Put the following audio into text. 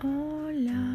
Hola.